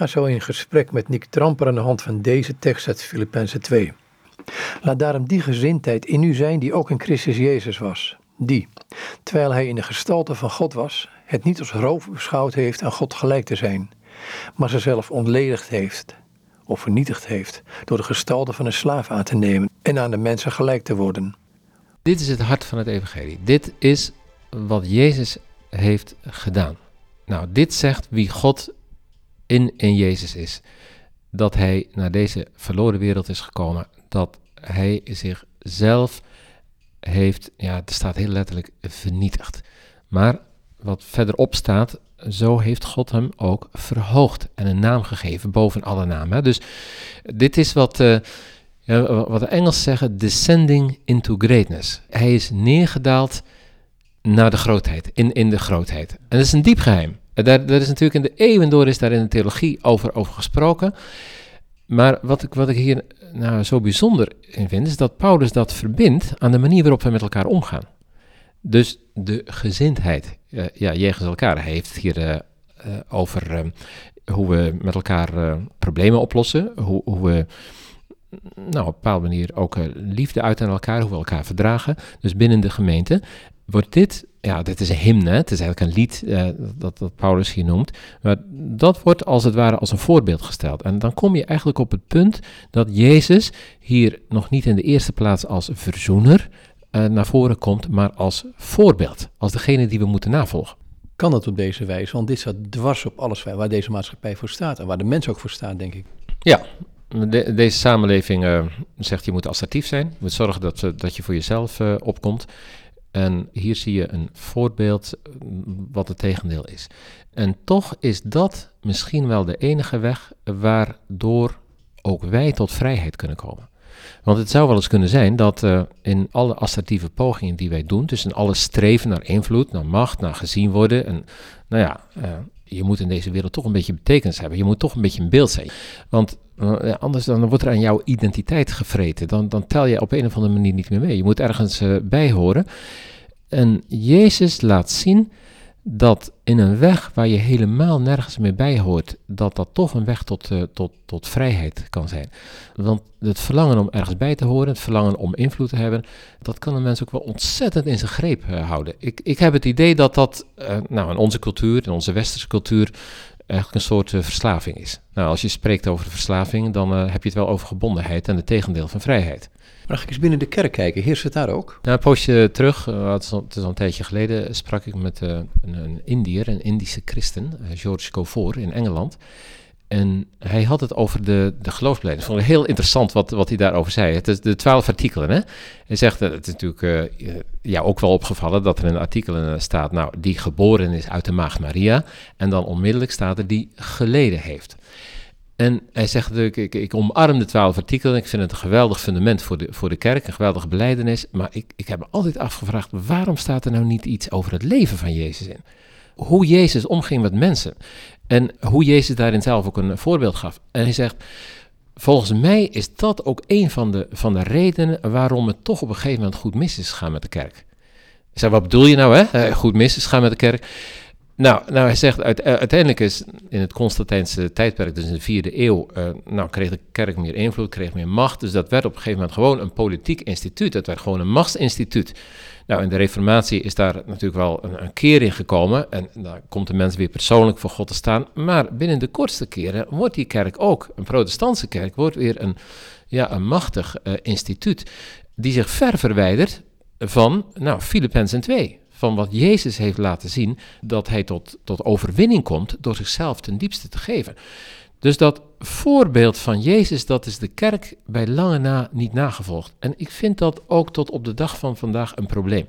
ga zo in gesprek met Nick Tramper aan de hand van deze tekst uit Filippenzen 2. Laat daarom die gezindheid in u zijn die ook in Christus Jezus was. Die, terwijl hij in de gestalte van God was, het niet als roof beschouwd heeft aan God gelijk te zijn, maar zichzelf ontledigd heeft of vernietigd heeft door de gestalte van een slaaf aan te nemen en aan de mensen gelijk te worden. Dit is het hart van het evangelie. Dit is wat Jezus heeft gedaan. Nou, dit zegt wie God in, in Jezus is. Dat hij naar deze verloren wereld is gekomen. Dat hij zichzelf heeft, ja, er staat heel letterlijk vernietigd. Maar wat verderop staat, zo heeft God hem ook verhoogd en een naam gegeven boven alle namen. Dus dit is wat, ja, wat de Engels zeggen, descending into greatness. Hij is neergedaald naar de grootheid, in, in de grootheid. En dat is een diep geheim. Daar, daar is natuurlijk in de eeuwen door is daar in de theologie over, over gesproken. Maar wat ik, wat ik hier nou, zo bijzonder in vind, is dat Paulus dat verbindt aan de manier waarop we met elkaar omgaan. Dus de gezindheid, uh, ja, jegens elkaar. Heeft hier uh, over hoe we met elkaar problemen oplossen, hoe, hoe we nou, op een bepaalde manier ook liefde uit aan elkaar, hoe we elkaar verdragen. Dus binnen de gemeente wordt dit, ja, dit is een hymne, het is eigenlijk een lied uh, dat, dat Paulus hier noemt, maar dat wordt als het ware als een voorbeeld gesteld. En dan kom je eigenlijk op het punt dat Jezus hier nog niet in de eerste plaats als verzoener uh, naar voren komt, maar als voorbeeld, als degene die we moeten navolgen. Kan dat op deze wijze? Want dit staat dwars op alles waar deze maatschappij voor staat en waar de mens ook voor staat, denk ik. Ja, de, deze samenleving uh, zegt je moet assertief zijn. Je moet zorgen dat, dat je voor jezelf uh, opkomt. En hier zie je een voorbeeld mm, wat het tegendeel is. En toch is dat misschien wel de enige weg waardoor ook wij tot vrijheid kunnen komen. Want het zou wel eens kunnen zijn dat uh, in alle assertieve pogingen die wij doen, dus in alle streven naar invloed, naar macht, naar gezien worden, en nou ja, uh, je moet in deze wereld toch een beetje betekenis hebben. Je moet toch een beetje een beeld zijn. Want uh, anders dan wordt er aan jouw identiteit gevreten. Dan, dan tel je op een of andere manier niet meer mee. Je moet ergens bij horen. En Jezus laat zien dat in een weg waar je helemaal nergens meer bij hoort, dat dat toch een weg tot, uh, tot, tot vrijheid kan zijn. Want het verlangen om ergens bij te horen, het verlangen om invloed te hebben, dat kan een mens ook wel ontzettend in zijn greep uh, houden. Ik, ik heb het idee dat dat uh, nou, in onze cultuur, in onze westerse cultuur, eigenlijk een soort verslaving is. Nou, als je spreekt over de verslaving, dan heb je het wel over gebondenheid en het tegendeel van vrijheid. Mag ik eens binnen de kerk kijken? Heerst het daar ook? Nou, een poosje terug, uh, het, is al, het is al een tijdje geleden, sprak ik met een, een Indiër, een Indische christen, George Cofor in Engeland. En hij had het over de, de geloofsbeleid. Ik vond het heel interessant wat, wat hij daarover zei. Het is de twaalf artikelen. Hè? Hij zegt, het is natuurlijk ja, ook wel opgevallen dat er in staat, nou, die geboren is uit de maagd Maria. En dan onmiddellijk staat er die geleden heeft. En hij zegt natuurlijk, ik, ik omarm de twaalf artikelen. Ik vind het een geweldig fundament voor de, voor de kerk, een geweldige beleidenis. Maar ik, ik heb me altijd afgevraagd, waarom staat er nou niet iets over het leven van Jezus in? Hoe Jezus omging met mensen. En hoe Jezus daarin zelf ook een voorbeeld gaf. En hij zegt, volgens mij is dat ook een van de, van de redenen waarom het toch op een gegeven moment goed mis is gegaan met de kerk. Ik zei, wat bedoel je nou hè? Eh, goed mis is gaan met de kerk. Nou, nou, hij zegt uh, uiteindelijk is in het Constantijnse tijdperk, dus in de vierde eeuw, uh, nou, kreeg de kerk meer invloed, kreeg meer macht. Dus dat werd op een gegeven moment gewoon een politiek instituut. Het werd gewoon een machtsinstituut. Nou, in de Reformatie is daar natuurlijk wel een, een keer in gekomen. En dan komt de mens weer persoonlijk voor God te staan. Maar binnen de kortste keren wordt die kerk ook, een protestantse kerk, wordt weer een, ja, een machtig uh, instituut. Die zich ver verwijdert van, nou, Filippenzen 2 van wat Jezus heeft laten zien, dat hij tot, tot overwinning komt door zichzelf ten diepste te geven. Dus dat voorbeeld van Jezus, dat is de kerk bij lange na niet nagevolgd. En ik vind dat ook tot op de dag van vandaag een probleem.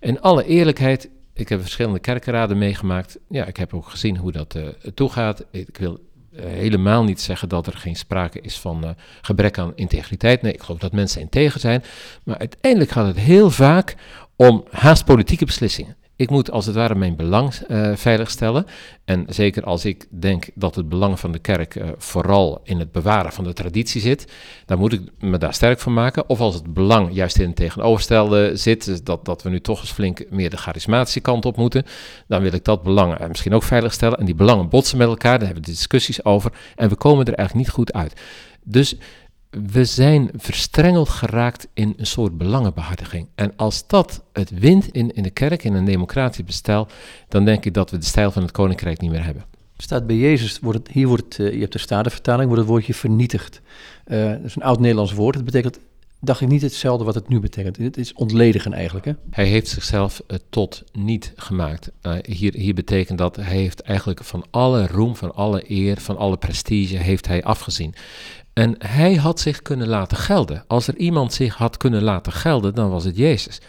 In alle eerlijkheid, ik heb verschillende kerkenraden meegemaakt. Ja, ik heb ook gezien hoe dat uh, toegaat. Ik wil uh, helemaal niet zeggen dat er geen sprake is van uh, gebrek aan integriteit. Nee, ik geloof dat mensen integer zijn. Maar uiteindelijk gaat het heel vaak om haast politieke beslissingen. Ik moet als het ware mijn belang uh, veiligstellen. En zeker als ik denk dat het belang van de kerk uh, vooral in het bewaren van de traditie zit, dan moet ik me daar sterk van maken. Of als het belang juist in het zit, dus dat, dat we nu toch eens flink meer de charismatische kant op moeten, dan wil ik dat belang uh, misschien ook veiligstellen. En die belangen botsen met elkaar, daar hebben we discussies over. En we komen er eigenlijk niet goed uit. Dus we zijn verstrengeld geraakt in een soort belangenbehartiging. En als dat het wint in, in de kerk, in een democratisch bestel, dan denk ik dat we de stijl van het koninkrijk niet meer hebben. Staat bij Jezus, wordt het, hier wordt, uh, je hebt de Statenvertaling, wordt het woordje vernietigd. Uh, dat is een oud Nederlands woord. Het betekent, dacht ik niet hetzelfde wat het nu betekent. Het is ontledigen eigenlijk. Hè? Hij heeft zichzelf uh, tot niet gemaakt. hier, hier betekent dat hij heeft eigenlijk van alle roem, van alle eer, van alle prestige heeft hij afgezien. En hij had zich kunnen laten gelden. Als er iemand zich had kunnen laten gelden, dan was het Jezus.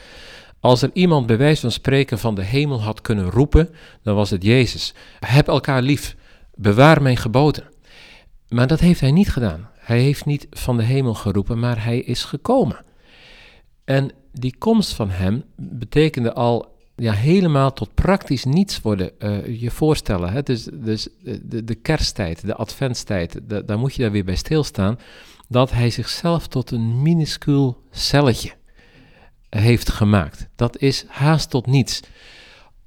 Als er iemand bij wijze van spreken van de hemel had kunnen roepen, dan was het Jezus. Heb elkaar lief, bewaar mijn geboden. Maar dat heeft hij niet gedaan. Hij heeft niet van de hemel geroepen, maar hij is gekomen. En die komst van hem betekende al ja, helemaal tot praktisch niets worden uh, je voorstellen. Hè? Dus, dus de, de kersttijd, de adventstijd, daar moet je daar weer bij stilstaan. Dat hij zichzelf tot een minuscuul celletje heeft gemaakt. Dat is haast tot niets.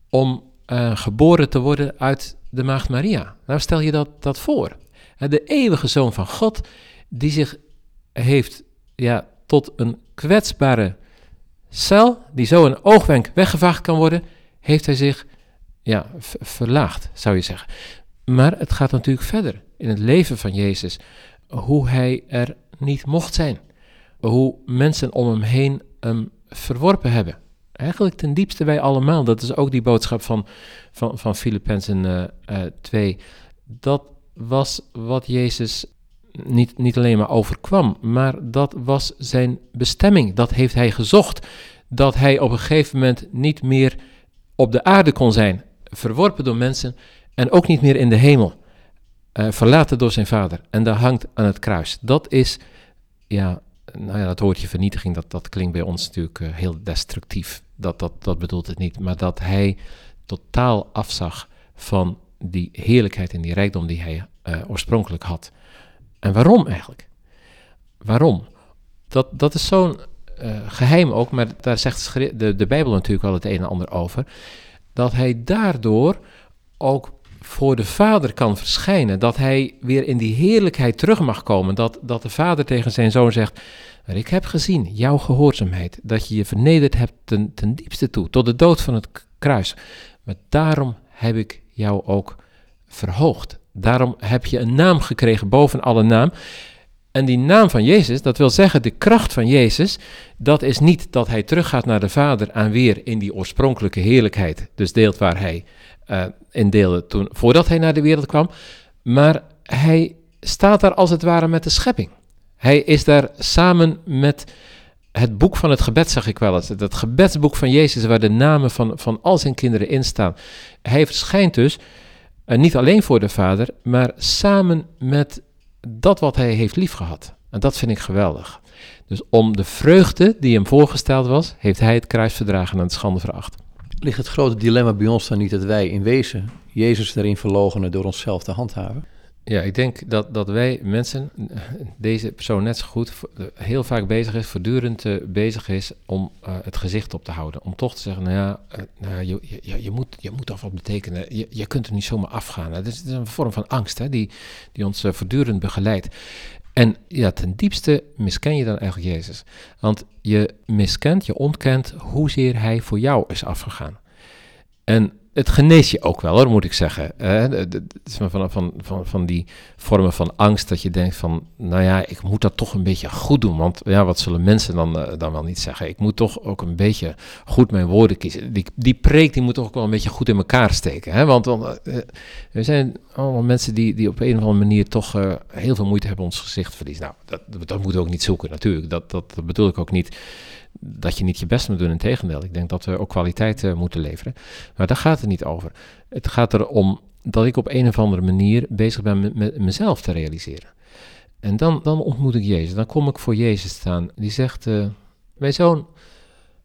Om uh, geboren te worden uit de Maagd Maria. Nou stel je dat, dat voor. De eeuwige zoon van God, die zich heeft ja, tot een kwetsbare cel die zo een oogwenk weggevaagd kan worden, heeft hij zich ja, verlaagd, zou je zeggen. Maar het gaat natuurlijk verder in het leven van Jezus, hoe hij er niet mocht zijn. Hoe mensen om hem heen hem verworpen hebben. Eigenlijk ten diepste wij allemaal. Dat is ook die boodschap van, van, van Filippenzen uh, uh, 2. Dat was wat Jezus niet, niet alleen maar overkwam, maar dat was zijn bestemming. Dat heeft hij gezocht. Dat hij op een gegeven moment niet meer op de aarde kon zijn, verworpen door mensen en ook niet meer in de hemel, uh, verlaten door zijn vader. En daar hangt aan het kruis. Dat is, ja, nou ja, dat woordje vernietiging, dat, dat klinkt bij ons natuurlijk uh, heel destructief. Dat, dat, dat bedoelt het niet, maar dat hij totaal afzag van die heerlijkheid en die rijkdom die hij uh, oorspronkelijk had. En waarom eigenlijk? Waarom? Dat, dat is zo'n uh, geheim ook, maar daar zegt de, de Bijbel natuurlijk wel het een en ander over. Dat hij daardoor ook voor de vader kan verschijnen. Dat hij weer in die heerlijkheid terug mag komen. Dat, dat de vader tegen zijn zoon zegt: Ik heb gezien jouw gehoorzaamheid. Dat je je vernederd hebt ten, ten diepste toe, tot de dood van het kruis. Maar daarom heb ik jou ook verhoogd. Daarom heb je een naam gekregen boven alle naam. En die naam van Jezus, dat wil zeggen de kracht van Jezus, dat is niet dat hij teruggaat naar de Vader en weer in die oorspronkelijke heerlijkheid, dus deelt waar hij uh, in deelde toen, voordat hij naar de wereld kwam, maar hij staat daar als het ware met de schepping. Hij is daar samen met het boek van het gebed, zag ik wel eens. Dat gebedsboek van Jezus, waar de namen van, van al zijn kinderen in staan. Hij verschijnt dus uh, niet alleen voor de Vader, maar samen met dat wat hij heeft liefgehad. En dat vind ik geweldig. Dus om de vreugde die hem voorgesteld was, heeft hij het kruis verdragen en het schande veracht. Ligt het grote dilemma bij ons dan niet dat wij in wezen Jezus daarin verlogenen door onszelf te handhaven? Ja, ik denk dat, dat wij mensen, deze persoon net zo goed, heel vaak bezig is, voortdurend uh, bezig is om uh, het gezicht op te houden. Om toch te zeggen, nou ja, uh, nou, je, je, je, moet, je moet wat betekenen. Je, je kunt er niet zomaar afgaan. Het is, het is een vorm van angst hè, die, die ons voortdurend begeleidt. En ja, ten diepste misken je dan eigenlijk Jezus. Want je miskent, je ontkent hoezeer hij voor jou is afgegaan. En het geneest je ook wel hoor, moet ik zeggen. Is van, van, van, van die vormen van angst dat je denkt van, nou ja, ik moet dat toch een beetje goed doen. Want ja, wat zullen mensen dan, uh, dan wel niet zeggen? Ik moet toch ook een beetje goed mijn woorden kiezen. Die, die preek die moet toch ook wel een beetje goed in elkaar steken. Hè? Want er zijn allemaal mensen die, die op een of andere manier toch heel veel moeite hebben ons gezicht verliezen. Nou, dat, dat moeten we ook niet zoeken natuurlijk. Dat, dat, dat bedoel ik ook niet dat je niet je best moet doen. Integendeel, ik denk dat we ook kwaliteit uh, moeten leveren. Maar daar gaat het niet over. Het gaat erom dat ik op een of andere manier bezig ben met, mezelf te realiseren. En dan, dan ontmoet ik Jezus. Dan kom ik voor Jezus staan. Die zegt: uh, Mijn zoon,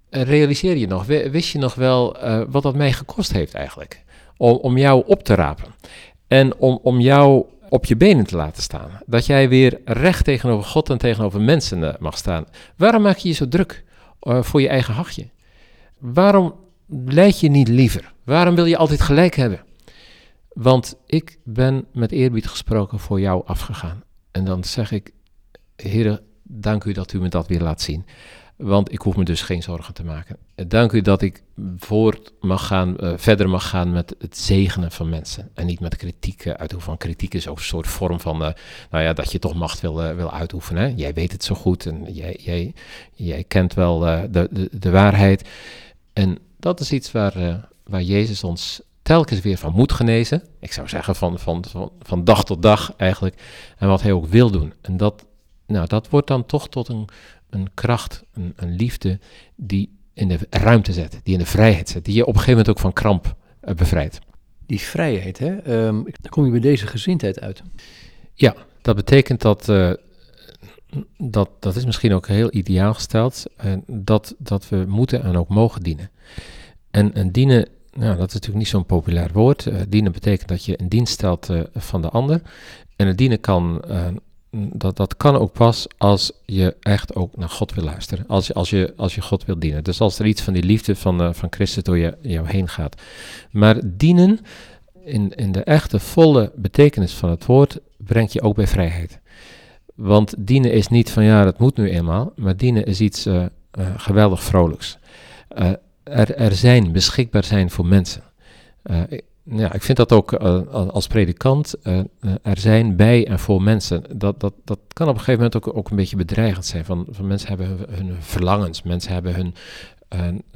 realiseer je nog, wist je nog wel wat dat mij gekost heeft eigenlijk? Om, om jou op te rapen en om, om jou op je benen te laten staan. Dat jij weer recht tegenover God en tegenover mensen mag staan. Waarom maak je je zo druk voor je eigen hachje? Waarom leid je niet liever? Waarom wil je altijd gelijk hebben? Want ik ben met eerbied gesproken voor jou afgegaan. En dan zeg ik, Heer, dank u dat u me dat weer laat zien. Want ik hoef me dus geen zorgen te maken. Dank u dat ik voort mag gaan, uh, verder mag gaan met het zegenen van mensen. En niet met kritiek uh. Van kritiek is ook een soort vorm van, uh, nou ja, dat je toch macht wil, wil uitoefenen. Jij weet het zo goed en jij, jij, jij kent wel de, de, de waarheid. En dat is iets waar, waar Jezus ons telkens weer van moet genezen. Ik zou zeggen van, van, van, van dag tot dag eigenlijk. En wat hij ook wil doen. En dat, nou, dat wordt dan toch tot een, een kracht, een, een liefde die in de ruimte zet, die in de vrijheid zet, die je op een gegeven moment ook van kramp uh, bevrijdt. Die vrijheid, hè? Um, dan kom je bij deze gezindheid uit. Ja, dat betekent dat, uh, dat, dat is misschien ook heel ideaal gesteld, uh, dat, dat we moeten en ook mogen dienen. En, en dienen nou, dat is natuurlijk niet zo'n populair woord. Dienen betekent dat je een dienst stelt van de ander. En het dienen kan, dat, dat kan ook pas als je echt ook naar God wil luisteren. Als je, als je, als je God wil dienen. Dus als er iets van die liefde van, van Christus door je, jou heen gaat. Maar dienen, in, in de echte volle betekenis van het woord, brengt je ook bij vrijheid. Want dienen is niet van ja, dat moet nu eenmaal. Maar dienen is iets geweldig vrolijks er, er zijn, beschikbaar zijn voor mensen. Uh, ja, ik vind dat ook uh, als predikant uh, er zijn bij en voor mensen. Dat, dat, dat kan op een gegeven moment ook, ook een beetje bedreigend zijn. Van, van mensen hebben hun, hun verlangens, mensen hebben hun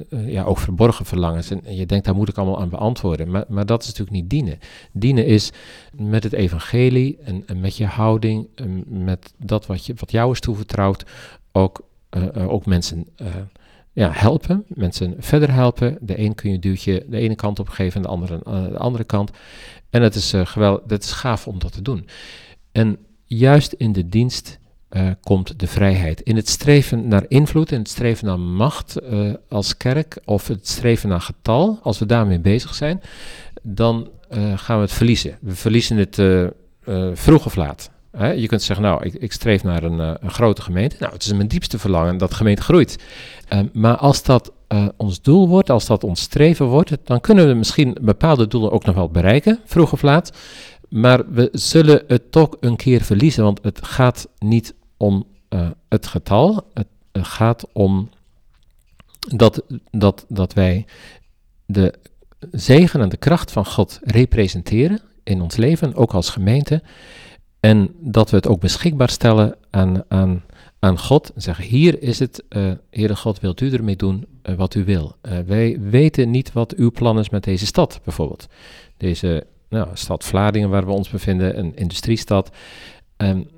ja, ook verborgen verlangens. En je denkt, daar moet ik allemaal aan beantwoorden. Maar, maar dat is natuurlijk niet dienen. Dienen is met het evangelie en, met je houding, met dat wat, je, wat jou is toevertrouwd, ook, ook mensen ja, helpen, mensen verder helpen. De een kun je duwtje de ene kant op geven en de andere uh, de andere kant. En het is, uh, geweld, dat is gaaf om dat te doen. En juist in de dienst uh, komt de vrijheid. In het streven naar invloed, in het streven naar macht als kerk, of het streven naar getal, als we daarmee bezig zijn, dan gaan we het verliezen. We verliezen het vroeg of laat. Je kunt zeggen, nou, ik, ik streef naar een, een, grote gemeente. Nou, het is mijn diepste verlangen dat de gemeente groeit. Ehm, maar als dat uh, ons doel wordt, als dat ons streven wordt, dan kunnen we misschien bepaalde doelen ook nog wel bereiken, vroeg of laat. Maar we zullen het toch een keer verliezen, want het gaat niet om uh, het getal. Het gaat om dat, dat, dat wij de zegen en de kracht van God representeren in ons leven, ook als gemeente. En dat we het ook beschikbaar stellen aan, aan aan God en zeggen: Hier is het, uh, Heere God, wilt u ermee doen uh, wat u wil? Uh, wij weten niet wat uw plan is met deze stad, bijvoorbeeld. Deze nou, stad Vlaardingen, waar we ons bevinden, een industriestad.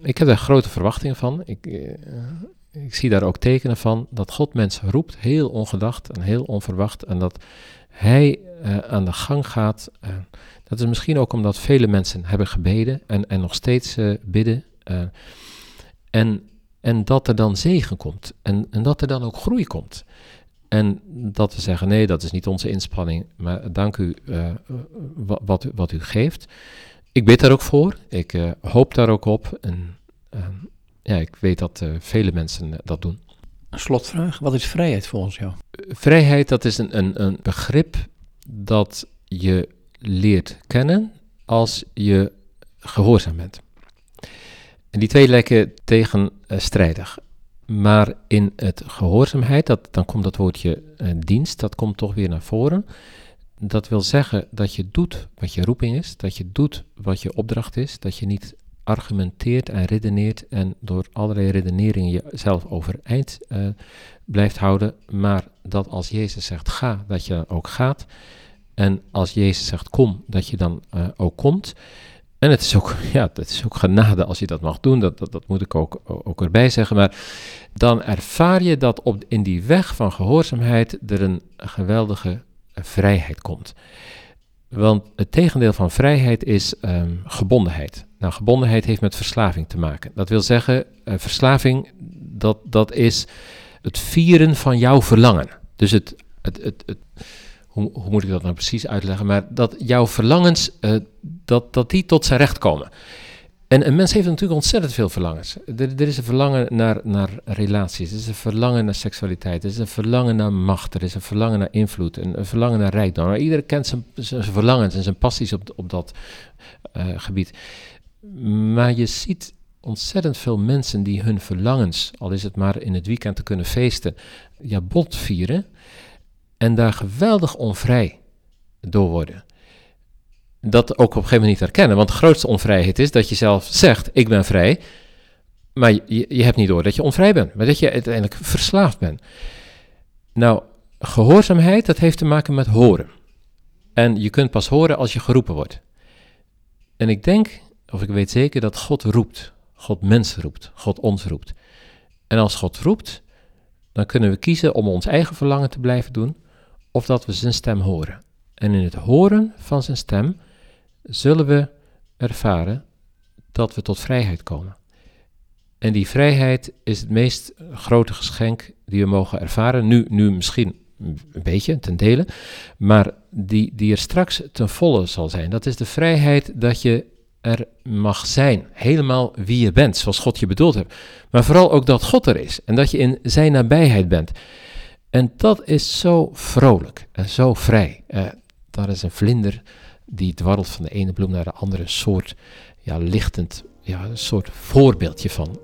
Ik heb daar grote verwachtingen van. Ik, ik zie daar ook tekenen van dat God mensen roept, heel ongedacht en heel onverwacht. En dat Hij aan de gang gaat. Dat is misschien ook omdat vele mensen hebben gebeden en, en nog steeds bidden. en en dat er dan zegen komt. En, en dat er dan ook groei komt. En dat we zeggen, nee, dat is niet onze inspanning, maar dank u uh, wat, wat u geeft. Ik bid daar ook voor, ik uh, hoop daar ook op. En uh, ja, ik weet dat vele mensen dat doen. Een slotvraag, wat is vrijheid volgens jou? Vrijheid, dat is een, een, een begrip dat je leert kennen als je gehoorzaam bent. En die twee lijken tegenstrijdig. Maar in het gehoorzaamheid, dat, dan komt dat woordje uh, dienst, dat komt toch weer naar voren. Dat wil zeggen dat je doet wat je roeping is, dat je doet wat je opdracht is, dat je niet argumenteert en redeneert en door allerlei redeneringen jezelf overeind uh, blijft houden, maar dat als Jezus zegt ga, dat je ook gaat. En als Jezus zegt kom, dat je dan uh, ook komt. En het is ook, ja, het is ook genade als je dat mag doen, dat, dat, dat moet ik ook, ook erbij zeggen. Maar dan ervaar je dat op, in die weg van gehoorzaamheid er een geweldige vrijheid komt. Want het tegendeel van vrijheid is um, gebondenheid. Nou, gebondenheid heeft met verslaving te maken. Dat wil zeggen, uh, verslaving, dat, dat is het vieren van jouw verlangen. Dus het, het, het, het hoe, hoe, moet ik dat nou precies uitleggen? Maar dat jouw verlangens, uh, dat, dat die tot zijn recht komen. En een mens heeft natuurlijk ontzettend veel verlangens. Er, er, is een verlangen naar, naar relaties, er is een verlangen naar seksualiteit, er is een verlangen naar macht, er is een verlangen naar invloed, een, een verlangen naar rijkdom. Iedereen kent zijn, zijn verlangens en zijn passies op, op dat uh, gebied. Maar je ziet ontzettend veel mensen die hun verlangens, al is het maar in het weekend te kunnen feesten, ja, bot vieren en daar geweldig onvrij door worden. Dat ook op een gegeven moment niet herkennen, want de grootste onvrijheid is dat je zelf zegt: Ik ben vrij, maar je, je hebt niet door dat je onvrij bent, maar dat je uiteindelijk verslaafd bent. Nou, gehoorzaamheid, dat heeft te maken met horen. En je kunt pas horen als je geroepen wordt. En ik denk, of ik weet zeker, dat God roept. God mensen roept, God ons roept. En als God roept, dan kunnen we kiezen om ons eigen verlangen te blijven doen, of dat we zijn stem horen. En in het horen van zijn stem zullen we ervaren dat we tot vrijheid komen. En die vrijheid is het meest grote geschenk die we mogen ervaren. Nu, nu misschien een beetje, ten dele, maar die, die er straks ten volle zal zijn. Dat is de vrijheid dat je er mag zijn. Helemaal wie je bent, zoals God je bedoeld hebt. Maar vooral ook dat God er is en dat je in zijn nabijheid bent. En dat is zo vrolijk en zo vrij. Uh, daar is een vlinder die dwarrelt van de ene bloem naar de andere, een soort ja, lichtend, ja, een soort voorbeeldje van